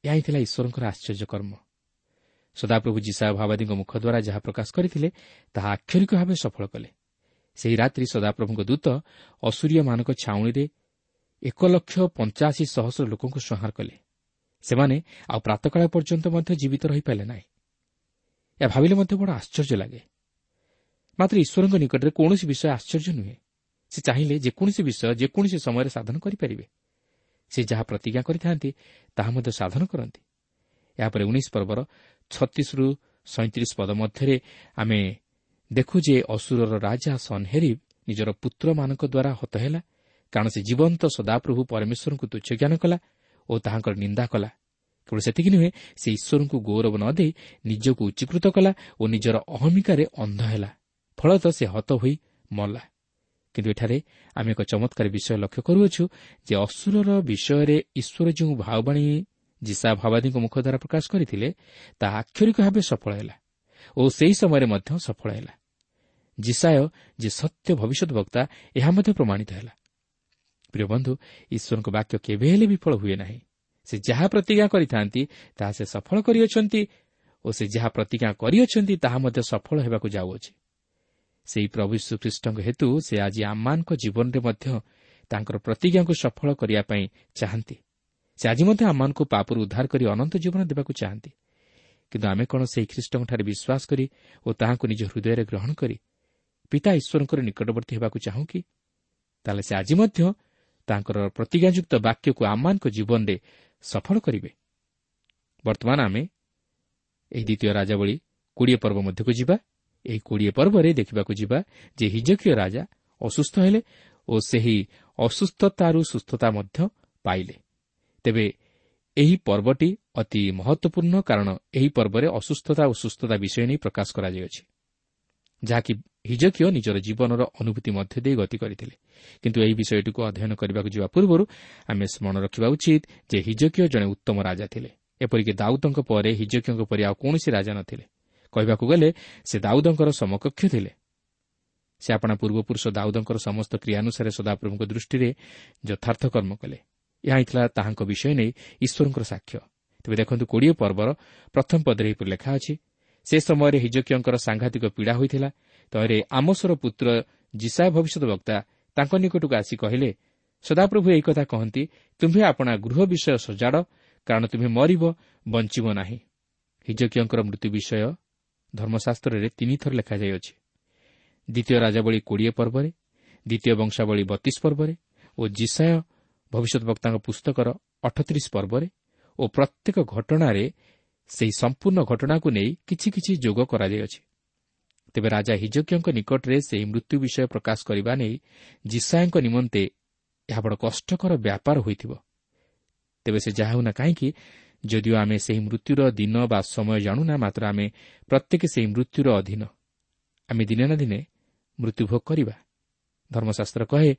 ଏହା ହିଁ ଥିଲା ଈଶ୍ୱରଙ୍କର ଆଶ୍ଚର୍ଯ୍ୟ କର୍ମ। ସଦାପ୍ରଭୁ ଯିଶା ଭାବାଦୀଙ୍କ ମୁଖ ଦ୍ୱାରା ଯାହା ପ୍ରକାଶ କରିଥିଲେ ତାହା ଆକ୍ଷରିକ ଭାବେ ସଫଳ କଲେ। ସେହି ରାତ୍ରି ସଦାପ୍ରଭୁଙ୍କ ଦୂତ ଅସୁରୀୟମାନଙ୍କ ଛାଉଣିରେ ଏକ ଲକ୍ଷ ପଞ୍ଚାଅଶୀ ସହସ୍ର ଲୋକଙ୍କୁ ସଂହାର କଲେ। ସେମାନେ ଆଉ ପ୍ରାତକାଳ ପର୍ଯ୍ୟନ୍ତ ମଧ୍ୟ ଜୀବିତ ରହିପାରିଲେ ନାହିଁ। ଏହା ଭାବିଲେ ମଧ୍ୟ ବଡ଼ ଆଶ୍ଚର୍ଯ୍ୟ ଲାଗେ। ମାତ୍ର ଈଶ୍ୱରଙ୍କ ନିକଟରେ କୌଣସି ବିଷୟ ଆଶ୍ଚର୍ଯ୍ୟ ନୁହେଁ। ସେ ଚାହିଁଲେ ଯେକୌଣସି ବିଷୟ ଯେକୌଣସି ସମୟରେ ସାଧନ କରିପାରିବେ। ସେ ଯାହା ପ୍ରତିଜ୍ଞା କରିଥାନ୍ତି ତାହା ମଧ୍ୟ ସାଧନ କରନ୍ତି। ଏହାପରେ ଉଣେଇଶ ପର୍ବର ଛତିଶରୁ ସଇଁତିରିଶ ପଦ ମଧ୍ୟରେ ଆମେ ଦେଖୁ ଯେ ଅସୁରର ରାଜା ସନ୍ହେରିବ୍ ନିଜର ପୁତ୍ରମାନଙ୍କ ଦ୍ୱାରା ହତ ହେଲା କାରଣ ସେ ଜୀବନ୍ତ ସଦାପ୍ରଭୁ ପରମେଶ୍ୱରଙ୍କୁ ତୁଚ୍ଛ ଜ୍ଞାନ କଲା ଓ ତାହାଙ୍କର ନିନ୍ଦା କଲା। କେବଳ ସେତିକି ନୁହେଁ ସେ ଈଶ୍ୱରଙ୍କୁ ଗୌରବ ନ ଦେଇ ନିଜକୁ ଉଚ୍ଚୀକୃତ କଲା ଓ ନିଜର ଅହମିକାରେ ଅନ୍ଧ ହେଲା। ଫଳତଃ ସେ ହତ ହୋଇ ମଲା। କିନ୍ତୁ ଏଠାରେ ଆମେ ଏକ ଚମତ୍କାର ବିଷୟ ଲକ୍ଷ୍ୟ କରୁଅଛୁ ଯେ ଅସୁରର ବିଷୟରେ ଈଶ୍ୱର ଯେଉଁ ଭାବବାଣୀ ଜିସା ଭାବାଦୀଙ୍କ ମୁଖ ଦ୍ୱାରା ପ୍ରକାଶ କରିଥିଲେ ତାହା ଆକ୍ଷରିକ ଭାବେ ସଫଳ ହେଲା ଓ ସେହି ସମୟରେ ମଧ୍ୟ ସଫଳ ହେଲା। ଜିସାୟ ଯେ ସତ୍ୟ ଭବିଷ୍ୟତ ବକ୍ତା ଏହା ମଧ୍ୟ ପ୍ରମାଣିତ ହେଲା। ପ୍ରିୟ ବନ୍ଧୁ ଈଶ୍ୱରଙ୍କ ବାକ୍ୟ କେବେ ହେଲେ ବିଫଳ ହୁଏ ନାହିଁ। ସେ ଯାହା ପ୍ରତିଜ୍ଞା କରିଥାନ୍ତି ତାହା ସେ ସଫଳ କରିଅଛନ୍ତି ଓ ସେ ଯାହା ପ୍ରତିଜ୍ଞା କରିଅଛନ୍ତି ତାହା ମଧ୍ୟ ସଫଳ ହେବାକୁ ଯାଉଅଛି। ସେହି ପ୍ରଭୁ ଶ୍ରୀଖ୍ରୀଷ୍ଟଙ୍କ ହେତୁ ସେ ଆଜି ଆମମାନଙ୍କ ଜୀବନରେ ମଧ୍ୟ ତାଙ୍କର ପ୍ରତିଜ୍ଞାକୁ ସଫଳ କରିବା ପାଇଁ ଚାହାନ୍ତି। ସେ ଆଜି ମଧ୍ୟ ଆମମାନଙ୍କୁ ପାପରୁ ଉଦ୍ଧାର କରି ଅନନ୍ତ ଜୀବନ ଦେବାକୁ ଚାହାନ୍ତି। କିନ୍ତୁ ଆମେ କ'ଣ ସେହି ଖ୍ରୀଷ୍ଟଙ୍କଠାରେ ବିଶ୍ୱାସ କରି ଓ ତାହାଙ୍କୁ ନିଜ ହୃଦୟରେ ଗ୍ରହଣ କରି ପିତା ଈଶ୍ୱରଙ୍କର ନିକଟବର୍ତ୍ତୀ ହେବାକୁ ଚାହୁଁ କି? ତାହେଲେ ସେ ଆଜି ମଧ୍ୟ ତାଙ୍କର ପ୍ରତିଜ୍ଞାଯୁକ୍ତ ବାକ୍ୟକୁ ଆମମାନଙ୍କ ଜୀବନରେ ସଫଳ କରିବେ। ବର୍ତ୍ତମାନ ଆମେ ଏହି ଦ୍ୱିତୀୟ ରାଜାବଳୀ କୋଡ଼ିଏ ପର୍ବ ମଧ୍ୟକୁ ଯିବା। ଏହି କୋଡ଼ିଏ ପର୍ବରେ ଦେଖିବାକୁ ଯିବା ଯେ ହିଜକୀୟ ରାଜା ଅସୁସ୍ଥ ହେଲେ ଓ ସେହି ଅସୁସ୍ଥତାରୁ ସୁସ୍ଥତା ମଧ୍ୟ ପାଇଲେ। ତେବେ ଏହି ପର୍ବଟି ଅତି ମହତ୍ୱପୂର୍ଣ୍ଣ କାରଣ ଏହି ପର୍ବରେ ଅସୁସ୍ଥତା ଓ ସୁସ୍ଥତା ବିଷୟ ନେଇ ପ୍ରକାଶ କରାଯାଇଅଛି ଯାହାକି ହିଜକୀୟ ନିଜର ଜୀବନର ଅନୁଭୂତି ମଧ୍ୟ ଦେଇ ଗତି କରିଥିଲେ। କିନ୍ତୁ ଏହି ବିଷୟଟିକୁ ଅଧ୍ୟୟନ କରିବାକୁ ଯିବା ପୂର୍ବରୁ ଆମେ ସ୍ମରଣ ରଖିବା ଉଚିତ ଯେ ହିଜକୀୟ ଜଣେ ଉତ୍ତମ ରାଜା ଥିଲେ। ଏପରିକି ଦାଉଦଙ୍କ ପରେ ହିଜକୀୟଙ୍କ ପରି ଆଉ କୌଣସି ରାଜା ନଥିଲେ। କହିବାକୁ ଗଲେ ସେ ଦାଉଦଙ୍କର ସମକକ୍ଷ ଥିଲେ। ସେ ଆପଣା ପୂର୍ବପୁରୁଷ ଦାଉଦଙ୍କର ସମସ୍ତ କ୍ରିୟାନୁସାରେ ସଦାପ୍ରଭୁଙ୍କ ଦୃଷ୍ଟିରେ ଯଥାର୍ଥ କର୍ମ କଲେ। ଏହା ହିଁ ଥିଲା ତାହାଙ୍କ ବିଷୟ ନେଇ ଈଶ୍ୱରଙ୍କର ସାକ୍ଷ୍ୟ। ତେବେ ଦେଖନ୍ତୁ କୋଡ଼ିଏ ପର୍ବର ପ୍ରଥମ ପଦରେ ଏହିପରି ଲେଖା ଅଛି ସେ ସମୟରେ ହିଜକୀୟଙ୍କର ସାଂଘାତିକ ପୀଡ଼ା ହୋଇଥିଲା। ତହିଁରେ ଆମସର ପୁତ୍ର ଜିସା ଭବିଷ୍ୟତ ବକ୍ତା ତାଙ୍କ ନିକଟକୁ ଆସି କହିଲେ ସଦାପ୍ରଭୁ ଏହି କଥା କହନ୍ତି ତୁମ୍ଭେ ଆପଣା ଗୃହ ବିଷୟ ସଜାଡ଼ କାରଣ ତୁମେ ମରିବ ବଞ୍ଚିବ ନାହିଁ। ହିଜକୀୟଙ୍କର ମୃତ୍ୟୁ ବିଷୟ ଧର୍ମଶାସ୍ତ୍ରରେ ତିନିଥର ଲେଖାଯାଇଅଛି ଦ୍ୱିତୀୟ ରାଜାବଳୀ କୋଡ଼ିଏ ପର୍ବରେ ଦ୍ୱିତୀୟ ବଂଶାବଳୀ ବତିଶ ପର୍ବରେ ଓ ଜିସାୟ ଭବିଷ୍ୟତ ବକ୍ତାଙ୍କ ପୁସ୍ତକର ଅଠତିରିଶ ପର୍ବରେ ଓ ପ୍ରତ୍ୟେକ ଘଟଣାରେ ସେହି ସମ୍ପୂର୍ଣ୍ଣ ଘଟଣାକୁ ନେଇ କିଛି କିଛି ଯୋଗ କରାଯାଇଅଛି ତେବେ ରାଜା ହିଜକୀୟଙ୍କ ନିକଟରେ ସେହି ମୃତ୍ୟୁ ବିଷୟ ପ୍ରକାଶ କରିବା ନେଇ ଜିସାଏଙ୍କ ନିମନ୍ତେ ଏହା ବଡ଼ କଷ୍ଟକର ବ୍ୟାପାର ହୋଇଥିବ ତେବେ ସେ ଯାହା ହେଉନା କାହିଁକି ଯଦିଓ ଆମେ ସେହି ମୃତ୍ୟୁର ଦିନ ବା ସମୟ ଜାଣୁନା ମାତ୍ର ଆମେ ପ୍ରତ୍ୟେକ ସେହି ମୃତ୍ୟୁର ଅଧୀନ। ଆମେ ଦିନେ ନା ଦିନେ ମୃତ୍ୟୁଭୋଗ କରିବା। ଧର୍ମଶାସ୍ତ୍ର କହେ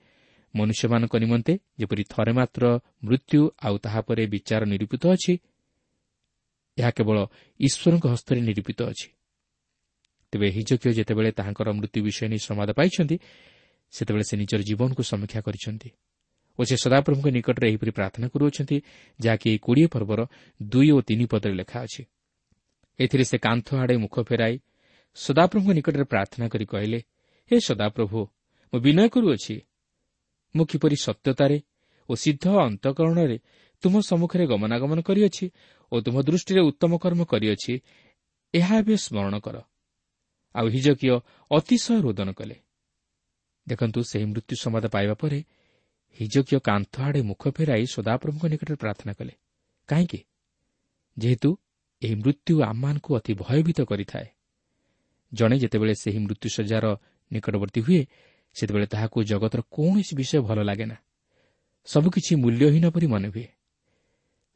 ମନୁଷ୍ୟମାନଙ୍କ ନିମନ୍ତେ ଯେପରି ଥରେ ମାତ୍ର ମୃତ୍ୟୁ ଆଉ ତାହାପରେ ବିଚାର ନିରୂପିତ ଅଛି ଏହା କେବଳ ଈଶ୍ୱରଙ୍କ ହସ୍ତରେ ନିରୂପିତ ଅଛି। ତେବେ ହିଜକୀୟ ଯେତେବେଳେ ତାହାଙ୍କର ମୃତ୍ୟୁ ବିଷୟ ନେଇ ସମ୍ବାଦ ପାଇଛନ୍ତି ସେତେବେଳେ ସେ ନିଜର ଜୀବନକୁ ସମୀକ୍ଷା କରିଛନ୍ତି। ଓ ସେ ସଦାପ୍ରଭୁଙ୍କ ନିକଟରେ ଏହିପରି ପ୍ରାର୍ଥନା କରୁଅଛନ୍ତି ଯାହାକି ଏହି କୋଡ଼ିଏ ପର୍ବର ଦୁଇ ଓ ତିନି ପଦରେ ଲେଖା ଅଛି। ଏଥିରେ ସେ କାନ୍ଥ ଆଡ଼େ ମୁଖ ଫେରାଇ ସଦାପ୍ରଭୁଙ୍କ ନିକଟରେ ପ୍ରାର୍ଥନା କରି କହିଲେ ହେ ସଦାପ୍ରଭୁ ମୁଁ ବିନୟ କରୁଅଛି। ମୁଁ କିପରି ସତ୍ୟତାରେ ଓ ସିଦ୍ଧ ଅନ୍ତଃକରଣରେ ତୁମ ସମ୍ମୁଖରେ ଗମନାଗମନ କରିଅଛି ଓ ତୁମ ଦୃଷ୍ଟିରେ ଉତ୍ତମ କର୍ମ କରିଅଛି ଏହା ଏବେ ସ୍ମରଣ କର। ଆଉ ହିଜକୀୟ ଅତିଶୟ ରୋଦନ କଲେ। ଦେଖନ୍ତୁ ସେହି ମୃତ୍ୟୁ ସମ୍ବାଦ ପାଇବା ପରେ ହିଜକୀୟ କାନ୍ଥ ଆଡ଼େ ମୁଖ ଫେରାଇ ସଦାପ୍ରଭୁଙ୍କ ନିକଟରେ ପ୍ରାର୍ଥନା କଲେ କାହିଁକି ଯେହେତୁ ଏହି ମୃତ୍ୟୁ ଆମମାନଙ୍କୁ ଅତି ଭୟଭୀତ କରିଥାଏ। ଜଣେ ଯେତେବେଳେ ସେହି ମୃତ୍ୟୁଶଯ୍ୟାର ନିକଟବର୍ତ୍ତୀ ହୁଏ ସେତେବେଳେ ତାହାକୁ ଜଗତର କୌଣସି ବିଷୟ ଭଲ ଲାଗେ ନା ସବୁକିଛି ମୂଲ୍ୟହୀନ ପରି ମନେ ହୁଏ।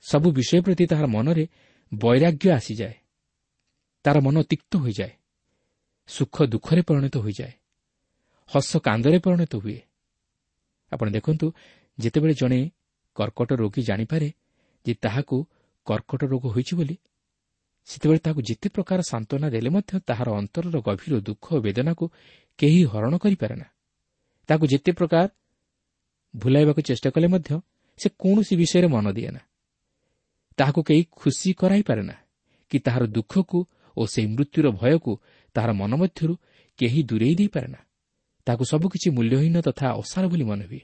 ସବୁ ବିଷୟ ପ୍ରତି ତାହାର ମନରେ ବୈରାଗ୍ୟ ଆସିଯାଏ। ତାହାର ମନ ତିକ୍ତ ହୋଇଯାଏ। ସୁଖ ଦୁଃଖରେ ପରିଣତ ହୋଇଯାଏ। ହସ କାନ୍ଦରେ ପରିଣତ ହୁଏ। ଆପଣ ଦେଖନ୍ତୁ ଯେତେବେଳେ ଜଣେ କର୍କଟ ରୋଗୀ ଜାଣିପାରେ ଯେ ତାହାକୁ କର୍କଟ ରୋଗ ହୋଇଛି ବୋଲି ସେତେବେଳେ ତାହାକୁ ଯେତେ ପ୍ରକାର ସାନ୍ତ୍ୱନା ଦେଲେ ମଧ୍ୟ ତାହାର ଅନ୍ତରର ଗଭୀର ଦୁଃଖ ଓ ବେଦନାକୁ କେହି ହରଣ କରିପାରେ ନା ତାକୁ ଯେତେ ପ୍ରକାର ଭୁଲାଇବାକୁ ଚେଷ୍ଟା କଲେ ମଧ୍ୟ ସେ କୌଣସି ବିଷୟରେ ମନ ଦିଏ ନା ତାହାକୁ କେହି ଖୁସି କରାଇପାରେ ନା କି ତାହାର ଦୁଃଖକୁ ଓ ସେହି ମୃତ୍ୟୁର ଭୟକୁ ତାହାର ମନ ମଧ୍ୟରୁ କେହି ଦୂରେଇ ଦେଇପାରେ ନା ତାହାକୁ ସବୁକିଛି ମୂଲ୍ୟହୀନ ତଥା ଅସାର ବୋଲି ମନେ ହୁଏ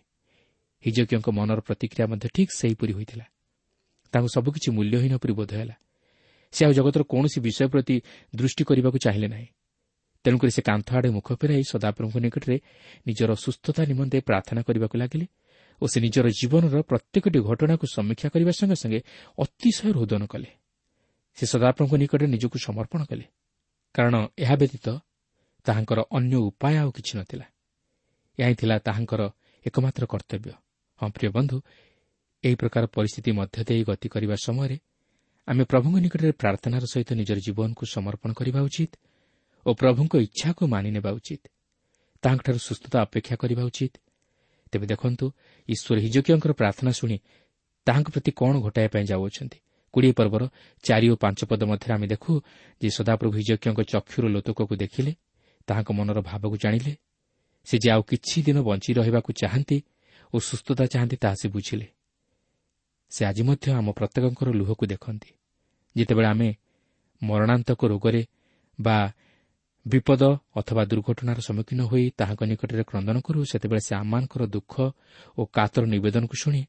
ହିଜକିୟଙ୍କ ମନର ପ୍ରତିକ୍ରିୟା ମଧ୍ୟ ଠିକ୍ ସେହିପରି ହୋଇଥିଲା। ତାଙ୍କୁ ସବୁକିଛି ମୂଲ୍ୟହୀନ ପରି ବୋଧ ହେଲା। ସେ ଆଉ ଜଗତର କୌଣସି ବିଷୟ ପ୍ରତି ଦୃଷ୍ଟି କରିବାକୁ ଚାହିଁଲେ ନାହିଁ। ତେଣୁକରି ସେ କାନ୍ଥ ଆଡ଼େ ମୁଖ ଫେରାଇ ସଦାପ୍ରଭୁଙ୍କ ନିକଟରେ ନିଜର ସୁସ୍ଥତା ନିମନ୍ତେ ପ୍ରାର୍ଥନା କରିବାକୁ ଲାଗିଲେ ଓ ସେ ନିଜର ଜୀବନର ପ୍ରତ୍ୟେକଟି ଘଟଣାକୁ ସମୀକ୍ଷା କରିବା ସଙ୍ଗେ ସଙ୍ଗେ ଅତିଶୟ ରୋଦନ କଲେ। ସେ ସଦାପ୍ରଭୁଙ୍କ ନିକଟରେ ନିଜକୁ ସମର୍ପଣ କଲେ। କାରଣ ଏହା ବ୍ୟତୀତ ତାହାଙ୍କର ଅନ୍ୟ ଉପାୟ ଆଉ କିଛି ନଥିଲା। ଏହା ହିଁ ଥିଲା ତାହାଙ୍କର ଏକମାତ୍ର କର୍ତ୍ତବ୍ୟ। ହଁ ପ୍ରିୟ ବନ୍ଧୁ ଏହି ପ୍ରକାର ପରିସ୍ଥିତି ମଧ୍ୟ ଦେଇ ଗତି କରିବା ସମୟରେ ଆମେ ପ୍ରଭୁଙ୍କ ନିକଟରେ ପ୍ରାର୍ଥନାର ସହିତ ନିଜର ଜୀବନକୁ ସମର୍ପଣ କରିବା ଉଚିତ ଓ ପ୍ରଭୁଙ୍କ ଇଚ୍ଛାକୁ ମାନିନେବା ଉଚିତ। ତାହାଙ୍କଠାରୁ ସୁସ୍ଥତା ଅପେକ୍ଷା କରିବା ଉଚିତ। ତେବେ ଦେଖନ୍ତୁ ଈଶ୍ୱର ହିଜକିୟଙ୍କର ପ୍ରାର୍ଥନା ଶୁଣି ତାହାଙ୍କ ପ୍ରତି କ'ଣ ଘଟାଇବା ପାଇଁ ଯାଉଅଛନ୍ତି। କୋଡ଼ିଏ ପର୍ବର ଚାରି ଓ ପାଞ୍ଚ ପଦ ମଧ୍ୟରେ ଆମେ ଦେଖୁ ଯେ ସଦାପ୍ରଭୁ ହିଜକିୟଙ୍କ ଚକ୍ଷୁର ଲୋତକକୁ ଦେଖିଲେ ତାହାଙ୍କ ମନର ଭାବକୁ ଜାଣିଲେ ସେ ଯେ ଆଉ କିଛି ଦିନ ବଞ୍ଚି ରହିବାକୁ ଚାହାନ୍ତି ଓ ସୁସ୍ଥତା ଚାହାନ୍ତି ତାହା ସେ ବୁଝିଲେ। ସେ ଆଜି ମଧ୍ୟ ଆମ ପ୍ରତ୍ୟେକଙ୍କର ଲୁହକୁ ଦେଖନ୍ତି। ଯେତେବେଳେ ଆମେ ମରଣାନ୍ତକ ରୋଗରେ ବା ବିପଦ ଅଥବା ଦୁର୍ଘଟଣାର ସମ୍ମୁଖୀନ ହୋଇ ତାହାଙ୍କ ନିକଟରେ କ୍ରନ୍ଦନ କରୁ ସେତେବେଳେ ସେ ଆମମାନଙ୍କର ଦୁଃଖ ଓ କାତର ନିବେଦନକୁ ଶୁଣି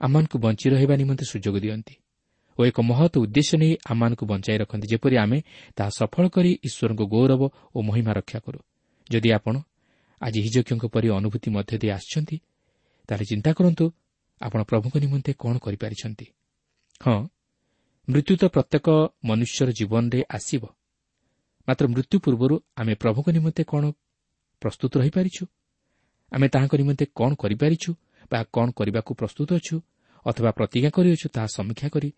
ଆମମାନଙ୍କୁ ବଞ୍ଚି ରହିବା ନିମନ୍ତେ ସୁଯୋଗ ଦିଅନ୍ତି ଓ ଏକ ମହତ୍ ଉଦ୍ଦେଶ୍ୟ ନେଇ ଆମମାନଙ୍କୁ ବଞ୍ଚାଇ ରଖନ୍ତି ଯେପରି ଆମେ ତାହା ସଫଳ କରି ଈଶ୍ୱରଙ୍କ ଗୌରବ ଓ ମହିମା ରକ୍ଷା କରୁ। ଯଦି ଆପଣ ଆଜି ହିଜକ୍ଷଙ୍କ ପରି ଅନୁଭୂତି ମଧ୍ୟ ଦେଇ ଆସିଛନ୍ତି। ତାହେଲେ ଚିନ୍ତା କରନ୍ତୁ ଆପଣ ପ୍ରଭୁଙ୍କ ନିମନ୍ତେ କ'ଣ କରିପାରିଛନ୍ତି? ହଁ ମୃତ୍ୟୁ ତ ପ୍ରତ୍ୟେକ ମନୁଷ୍ୟର ଜୀବନରେ ଆସିବ। ମାତ୍ର ମୃତ୍ୟୁ ପୂର୍ବରୁ ଆମେ ପ୍ରଭୁଙ୍କ ନିମନ୍ତେ କ'ଣ ପ୍ରସ୍ତୁତ ରହିପାରିଛୁ? ଆମେ ତାହାଙ୍କ ନିମନ୍ତେ କ'ଣ କରିପାରିଛୁ ବା କ'ଣ କରିବାକୁ ପ୍ରସ୍ତୁତ ଅଛୁ ଅଥବା ପ୍ରତିଜ୍ଞା କରିଅଛୁ ତାହା ସମୀକ୍ଷା କରି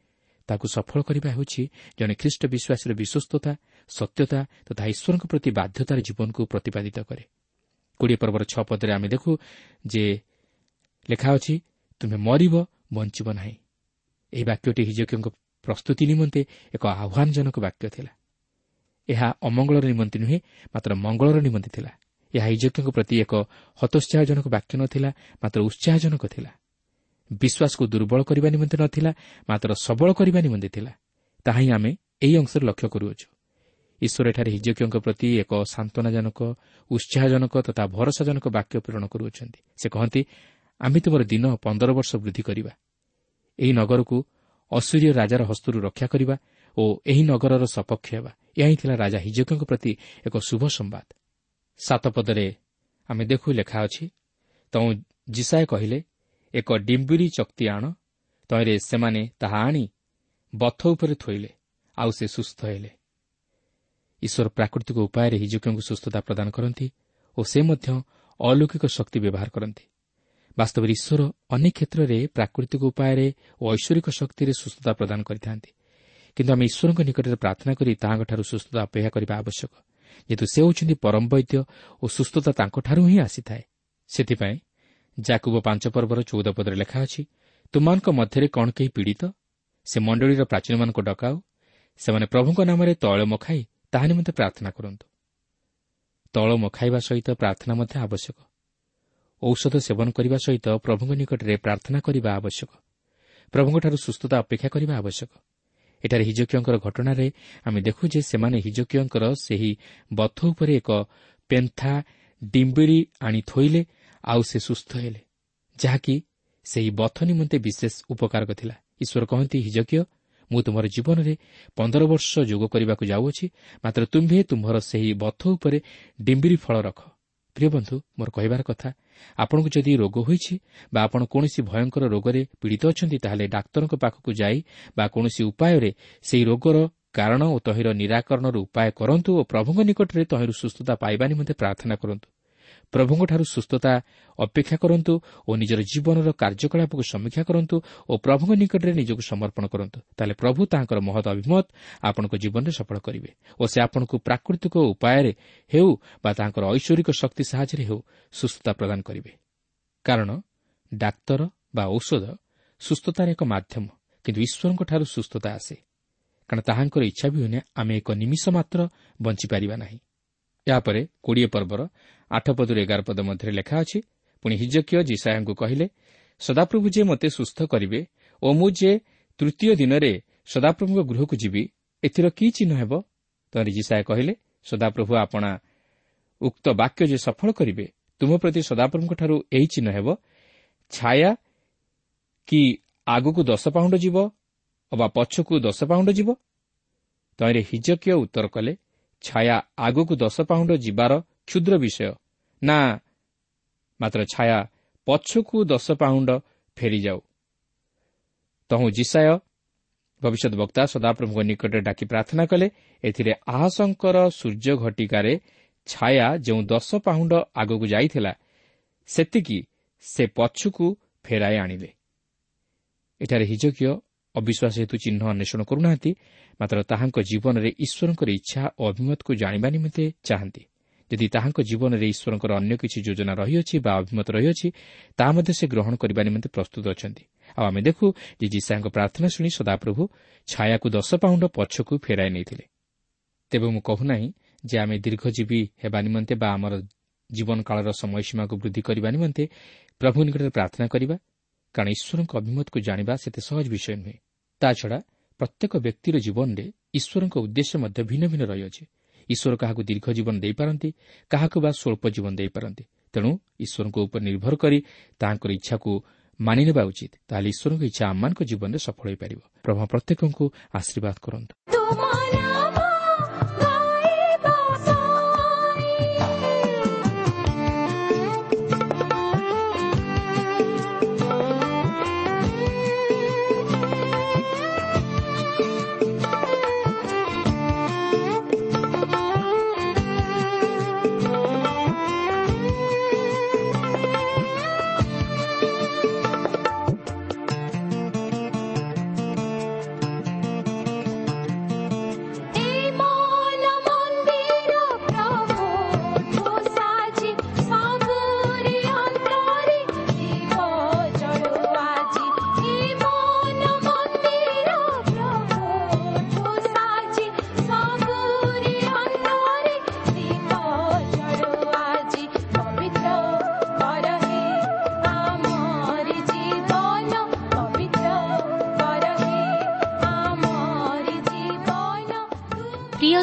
ତାହାକୁ ସଫଳ କରିବା ହେଉଛି ଜଣେ ଖ୍ରୀଷ୍ଟ ବିଶ୍ୱାସର ବିଶ୍ୱସ୍ତତା ସତ୍ୟତା ତଥା ଈଶ୍ୱରଙ୍କ ପ୍ରତି ବାଧ୍ୟତାର ଜୀବନକୁ ପ୍ରତିପାଦିତ କରେ। କୋଡ଼ିଏ ପର୍ବର ଛଅ ପଦରେ ଆମେ ଦେଖୁ ଯେ ଲେଖା ଅଛି ତୁମେ ମରିବ ବଞ୍ଚିବ ନାହିଁ। ଏହି ବାକ୍ୟଟି ହିଜକଙ୍କ ପ୍ରସ୍ତୁତି ନିମନ୍ତେ ଏକ ଆହ୍ୱାନଜନକ ବାକ୍ୟ ଥିଲା। ଏହା ଅମଙ୍ଗଳର ନିମନ୍ତେ ନୁହେଁ ମାତ୍ର ମଙ୍ଗଳର ନିମନ୍ତେ ଥିଲା। ଏହା ହିଜକଙ୍କ ପ୍ରତି ଏକ ହତୋତ୍ସାହଜନକ ବାକ୍ୟ ନ ଥିଲା ମାତ୍ର ଉତ୍ସାହଜନକ ଥିଲା। ବିଶ୍ୱାସକୁ ଦୁର୍ବଳ କରିବା ନିମନ୍ତେ ନ ଥିଲା ମାତ୍ର ସବଳ କରିବା ନିମନ୍ତେ ଥିଲା। ତାହା ହିଁ ଆମେ ଏହି ଅଂଶରେ ଲକ୍ଷ୍ୟ କରୁଅଛୁ। ଈଶ୍ୱର ଏଠାରେ ହିଜକୀୟଙ୍କ ପ୍ରତି ଏକ ସାନ୍ତ୍ୱନାଜନକ ଉତ୍ସାହଜନକ ତଥା ଭରସାଜନକ ବାକ୍ୟ ପ୍ରେରଣ କରୁଅଛନ୍ତି। ସେ କହନ୍ତି ଆମେ ତୁମର ଦିନ ପନ୍ଦର ବର୍ଷ ବୃଦ୍ଧି କରିବା। ଏହି ନଗରକୁ ଅସୁରୀୟ ରାଜାର ହସ୍ତରୁ ରକ୍ଷା କରିବା ଓ ଏହି ନଗରର ସପକ୍ଷ ହେବା। ଏହା ହିଁ ଥିଲା ରାଜା ହିଜକଙ୍କ ପ୍ରତି ଏକ ଶୁଭ ସମ୍ବାଦ। ସାତପଦରେ ଆମେ ଦେଖୁ ଲେଖା ଅଛି ତୁ ଜିସାଏ କହିଲେ ଏକ ଡିମ୍ବିରି ଚକ୍ତି ଆଣ। ତହିଁରେ ସେମାନେ ତାହା ଆଣି ବଥ ଉପରେ ଥୋଇଲେ ଆଉ ସେ ସୁସ୍ଥ ହେଲେ। ଈଶ୍ୱର ପ୍ରାକୃତିକ ଉପାୟରେ ହିଜକଙ୍କୁ ସୁସ୍ଥତା ପ୍ରଦାନ କରନ୍ତି ଓ ସେ ମଧ୍ୟ ଅଲୌକିକ ଶକ୍ତି ବ୍ୟବହାର କରନ୍ତି ବାସ୍ତବରେ ଈଶ୍ୱର ଅନେକ କ୍ଷେତ୍ରରେ ପ୍ରାକୃତିକ ଉପାୟରେ ଓ ଐଶ୍ୱରିକ ଶକ୍ତିରେ ସୁସ୍ଥତା ପ୍ରଦାନ କରିଥାନ୍ତି କିନ୍ତୁ ଆମେ ଈଶ୍ୱରଙ୍କ ନିକଟରେ ପ୍ରାର୍ଥନା କରି ତାହାଙ୍କଠାରୁ ସୁସ୍ଥତା ଅପେକ୍ଷା କରିବା ଆବଶ୍ୟକ ଯେହେତୁ ସେ ହେଉଛନ୍ତି ପରମ ବୈଦ୍ୟ ଓ ସୁସ୍ଥତା ତାଙ୍କଠାରୁ ହିଁ ଆସିଥାଏ। ସେଥିପାଇଁ ଜାକୁବ ପାଞ୍ଚ ପର୍ବର ଚଉଦ ପଦରେ ଲେଖା ଅଛି ତୁମାନଙ୍କ ମଧ୍ୟରେ କ'ଣ କେହି ପୀଡ଼ିତ? ସେ ମଣ୍ଡଳୀର ପ୍ରାଚୀନମାନଙ୍କୁ ଡକାଉ। ସେମାନେ ପ୍ରଭୁଙ୍କ ନାମରେ ତୈଳ ମଖାଇ ତାହା ନିମନ୍ତେ ପ୍ରାର୍ଥନା କରନ୍ତୁ। ତଳ ମଖାଇବା ସହିତ ପ୍ରାର୍ଥନା ମଧ୍ୟ ଆବଶ୍ୟକ। ଔଷଧ ସେବନ କରିବା ସହିତ ପ୍ରଭୁଙ୍କ ନିକଟରେ ପ୍ରାର୍ଥନା କରିବା ଆବଶ୍ୟକ। ପ୍ରଭୁଙ୍କଠାରୁ ସୁସ୍ଥତା ଅପେକ୍ଷା କରିବା ଆବଶ୍ୟକ। ଏଠାରେ ହିଜକିୟଙ୍କର ଘଟଣାରେ ଆମେ ଦେଖୁ ଯେ ସେମାନେ ହିଜକିୟଙ୍କର ସେହି ବଥ ଉପରେ ଏକ ପେନ୍ଥା ଡିମ୍ବିରି ଆଣି ଥୋଇଲେ ଆଉ ସେ ସୁସ୍ଥ ହେଲେ। ଯାହାକି ସେହି ବଥ ନିମନ୍ତେ ବିଶେଷ ଉପକାରକ ଥିଲା। ଈଶ୍ୱର କହନ୍ତି ହିଜକୀୟ ମୁଁ ତୁମର ଜୀବନରେ ପନ୍ଦର ବର୍ଷ ଯୋଗ କରିବାକୁ ଯାଉଅଛି ମାତ୍ର ତୁମ୍ଭେ ତୁମ୍ଭର ସେହି ବଥ ଉପରେ ଡିମ୍ବିରି ଫଳ ରଖ। ପ୍ରିୟ ବନ୍ଧୁ ମୋର କହିବାର କଥା ଆପଣଙ୍କୁ ଯଦି ରୋଗ ହୋଇଛି ବା ଆପଣ କୌଣସି ଭୟଙ୍କର ରୋଗରେ ପୀଡ଼ିତ ଅଛନ୍ତି ତାହେଲେ ଡାକ୍ତରଙ୍କ ପାଖକୁ ଯାଇ ବା କୌଣସି ଉପାୟରେ ସେହି ରୋଗର କାରଣ ଓ ତହିଁର ନିରାକରଣର ଉପାୟ କରନ୍ତୁ ଓ ପ୍ରଭୁଙ୍କ ନିକଟରେ ତହିଁରୁ ସୁସ୍ଥତା ପାଇବା ନିମନ୍ତେ ପ୍ରାର୍ଥନା କରନ୍ତୁ। ପ୍ରଭୁଙ୍କଠାରୁ ସୁସ୍ଥତା ଅପେକ୍ଷା କରନ୍ତୁ ଓ ନିଜର ଜୀବନର କାର୍ଯ୍ୟକଳାପକୁ ସମୀକ୍ଷା କରନ୍ତୁ ଓ ପ୍ରଭୁଙ୍କ ନିକଟରେ ନିଜକୁ ସମର୍ପଣ କରନ୍ତୁ। ତାହେଲେ ପ୍ରଭୁ ତାହାଙ୍କର ମହତ ଅଭିମତ ଆପଣଙ୍କ ଜୀବନରେ ସଫଳ କରିବେ ଓ ସେ ଆପଣଙ୍କୁ ପ୍ରାକୃତିକ ଉପାୟରେ ହେଉ ବା ତାଙ୍କର ଐଶ୍ୱରିକ ଶକ୍ତି ସାହାଯ୍ୟରେ ହେଉ ସୁସ୍ଥତା ପ୍ରଦାନ କରିବେ। କାରଣ ଡାକ୍ତର ବା ଔଷଧ ସୁସ୍ଥତାର ଏକ ମାଧ୍ୟମ କିନ୍ତୁ ଈଶ୍ୱରଙ୍କଠାରୁ ସୁସ୍ଥତା ଆସେ। କାରଣ ତାହାଙ୍କର ଇଚ୍ଛା ବିହୁନେ ଆମେ ଏକ ନିମିଷ ମାତ୍ର ବଞ୍ଚିପାରିବା ନାହିଁ। ଏହାପରେ କୋଡ଼ିଏ ପର୍ବର ଆଠ ପଦରୁ ଏଗାର ପଦ ମଧ୍ୟରେ ଲେଖା ଅଛି ପୁଣି ହିଜକୀୟ ଜିସାୟାଙ୍କୁ କହିଲେ ସଦାପ୍ରଭୁ ଯେ ମୋତେ ସୁସ୍ଥ କରିବେ ଓ ମୁଁ ଯେ ତୃତୀୟ ଦିନରେ ସଦାପ୍ରଭୁଙ୍କ ଗୃହକୁ ଯିବି ଏଥିର କି ଚିହ୍ନ ହେବ? ତରି ଜିସାଏ କହିଲେ ସଦାପ୍ରଭୁ ଆପଣା ଉକ୍ତ ବାକ୍ୟ ଯେ ସଫଳ କରିବେ ତୁମ ପ୍ରତି ସଦାପ୍ରଭୁଙ୍କଠାରୁ ଏହି ଚିହ୍ନ ହେବ। ଛାୟା କି ଆଗକୁ ଦଶ ପାଉଣ୍ଡ ଯିବ ଅବା ପଛକୁ ଦଶ ପାଉଣ୍ଡ ଯିବ? ତହିଁରେ ହିଜକୀୟ ଉତ୍ତର କଲେ ଛାୟା ଆଗକୁ ଦଶ ପାଉଣ୍ଡ ଯିବାର କ୍ଷୁଦ୍ର ବିଷୟ। ନା ମାତ୍ର ଛାୟା ପଛକୁ ଦଶ ପାଉଣ୍ଡ ଫେରିଯାଉ। ତହୁଁ ଜିସାୟ ଭବିଷ୍ୟତ ବକ୍ତା ସଦାପ୍ରଭୁଙ୍କ ନିକଟରେ ଡାକି ପ୍ରାର୍ଥନା କଲେ ଏଥିରେ ଆହାସଙ୍କର ସୂର୍ଯ୍ୟ ଘଟିକାରେ ଛାୟା ଯେଉଁ ଦଶ ପାହୁଣ୍ଡ ଆଗକୁ ଯାଇଥିଲା ସେତିକି ସେ ପଛକୁ ଫେରାଇ ଆଣିଲେ। ଏଠାରେ ହିଜକୀୟ ଅବିଶ୍ୱାସ ହେତୁ ଚିହ୍ନ ଅନ୍ୱେଷଣ କରୁନାହାନ୍ତି ମାତ୍ର ତାହାଙ୍କ ଜୀବନରେ ଈଶ୍ୱରଙ୍କର ଇଚ୍ଛା ଓ ଅଭିମତକୁ ଜାଣିବା ନିମନ୍ତେ ଚାହାନ୍ତି। ଯଦି ତାହାଙ୍କ ଜୀବନରେ ଈଶ୍ୱରଙ୍କର ଅନ୍ୟ କିଛି ଯୋଜନା ରହିଅଛି ବା ଅଭିମତ ରହିଅଛି ତାହା ମଧ୍ୟ ସେ ଗ୍ରହଣ କରିବା ନିମନ୍ତେ ପ୍ରସ୍ତୁତ ଅଛନ୍ତି। ଆଉ ଆମେ ଦେଖୁ ଯେ ଜିସାଙ୍କ ପ୍ରାର୍ଥନା ଶୁଣି ସଦାପ୍ରଭୁ ଛାୟାକୁ ଦଶ ପାଉଣ୍ଡ ପଛକୁ ଫେରାଇ ନେଇଥିଲେ। ତେବେ ମୁଁ କହୁନାହିଁ ଯେ ଆମେ ଦୀର୍ଘଜୀବୀ ହେବା ନିମନ୍ତେ ବା ଆମର ଜୀବନକାଳର ସମୟସୀମାକୁ ବୃଦ୍ଧି କରିବା ନିମନ୍ତେ ପ୍ରଭୁ ନିକଟରେ ପ୍ରାର୍ଥନା କରିବା କାରଣ ଈଶ୍ୱରଙ୍କ ଅଭିମତକୁ ଜାଣିବା ସେତେ ସହଜ ବିଷୟ ନୁହେଁ ତାଛଡ଼ା ପ୍ରତ୍ୟେକ ବ୍ୟକ୍ତିର ଜୀବନରେ ଈଶ୍ୱରଙ୍କ ଉଦ୍ଦେଶ୍ୟ ମଧ୍ୟ ଭିନ୍ନ ଭିନ୍ନ ରହିଅଛି ଈଶ୍ୱର କାହାକୁ ଦୀର୍ଘ ଜୀବନ ଦେଇପାରନ୍ତି କାହାକୁ ବା ସ୍ୱଳ୍ପ ଜୀବନ ଦେଇପାରନ୍ତି ତେଣୁ ଈଶ୍ୱରଙ୍କ ଉପରେ ନିର୍ଭର କରି ତାହାଙ୍କର ଇଚ୍ଛାକୁ ମାନିନେବା ଉଚିତ ତାହେଲେ ଈଶ୍ୱରଙ୍କ ଇଚ୍ଛା ଆମମାନଙ୍କ ଜୀବନରେ ସଫଳ ହୋଇପାରିବ ପ୍ରଭା ପ୍ରତ୍ୟେକଙ୍କୁ ଆଶୀର୍ବାଦ କରନ୍ତୁ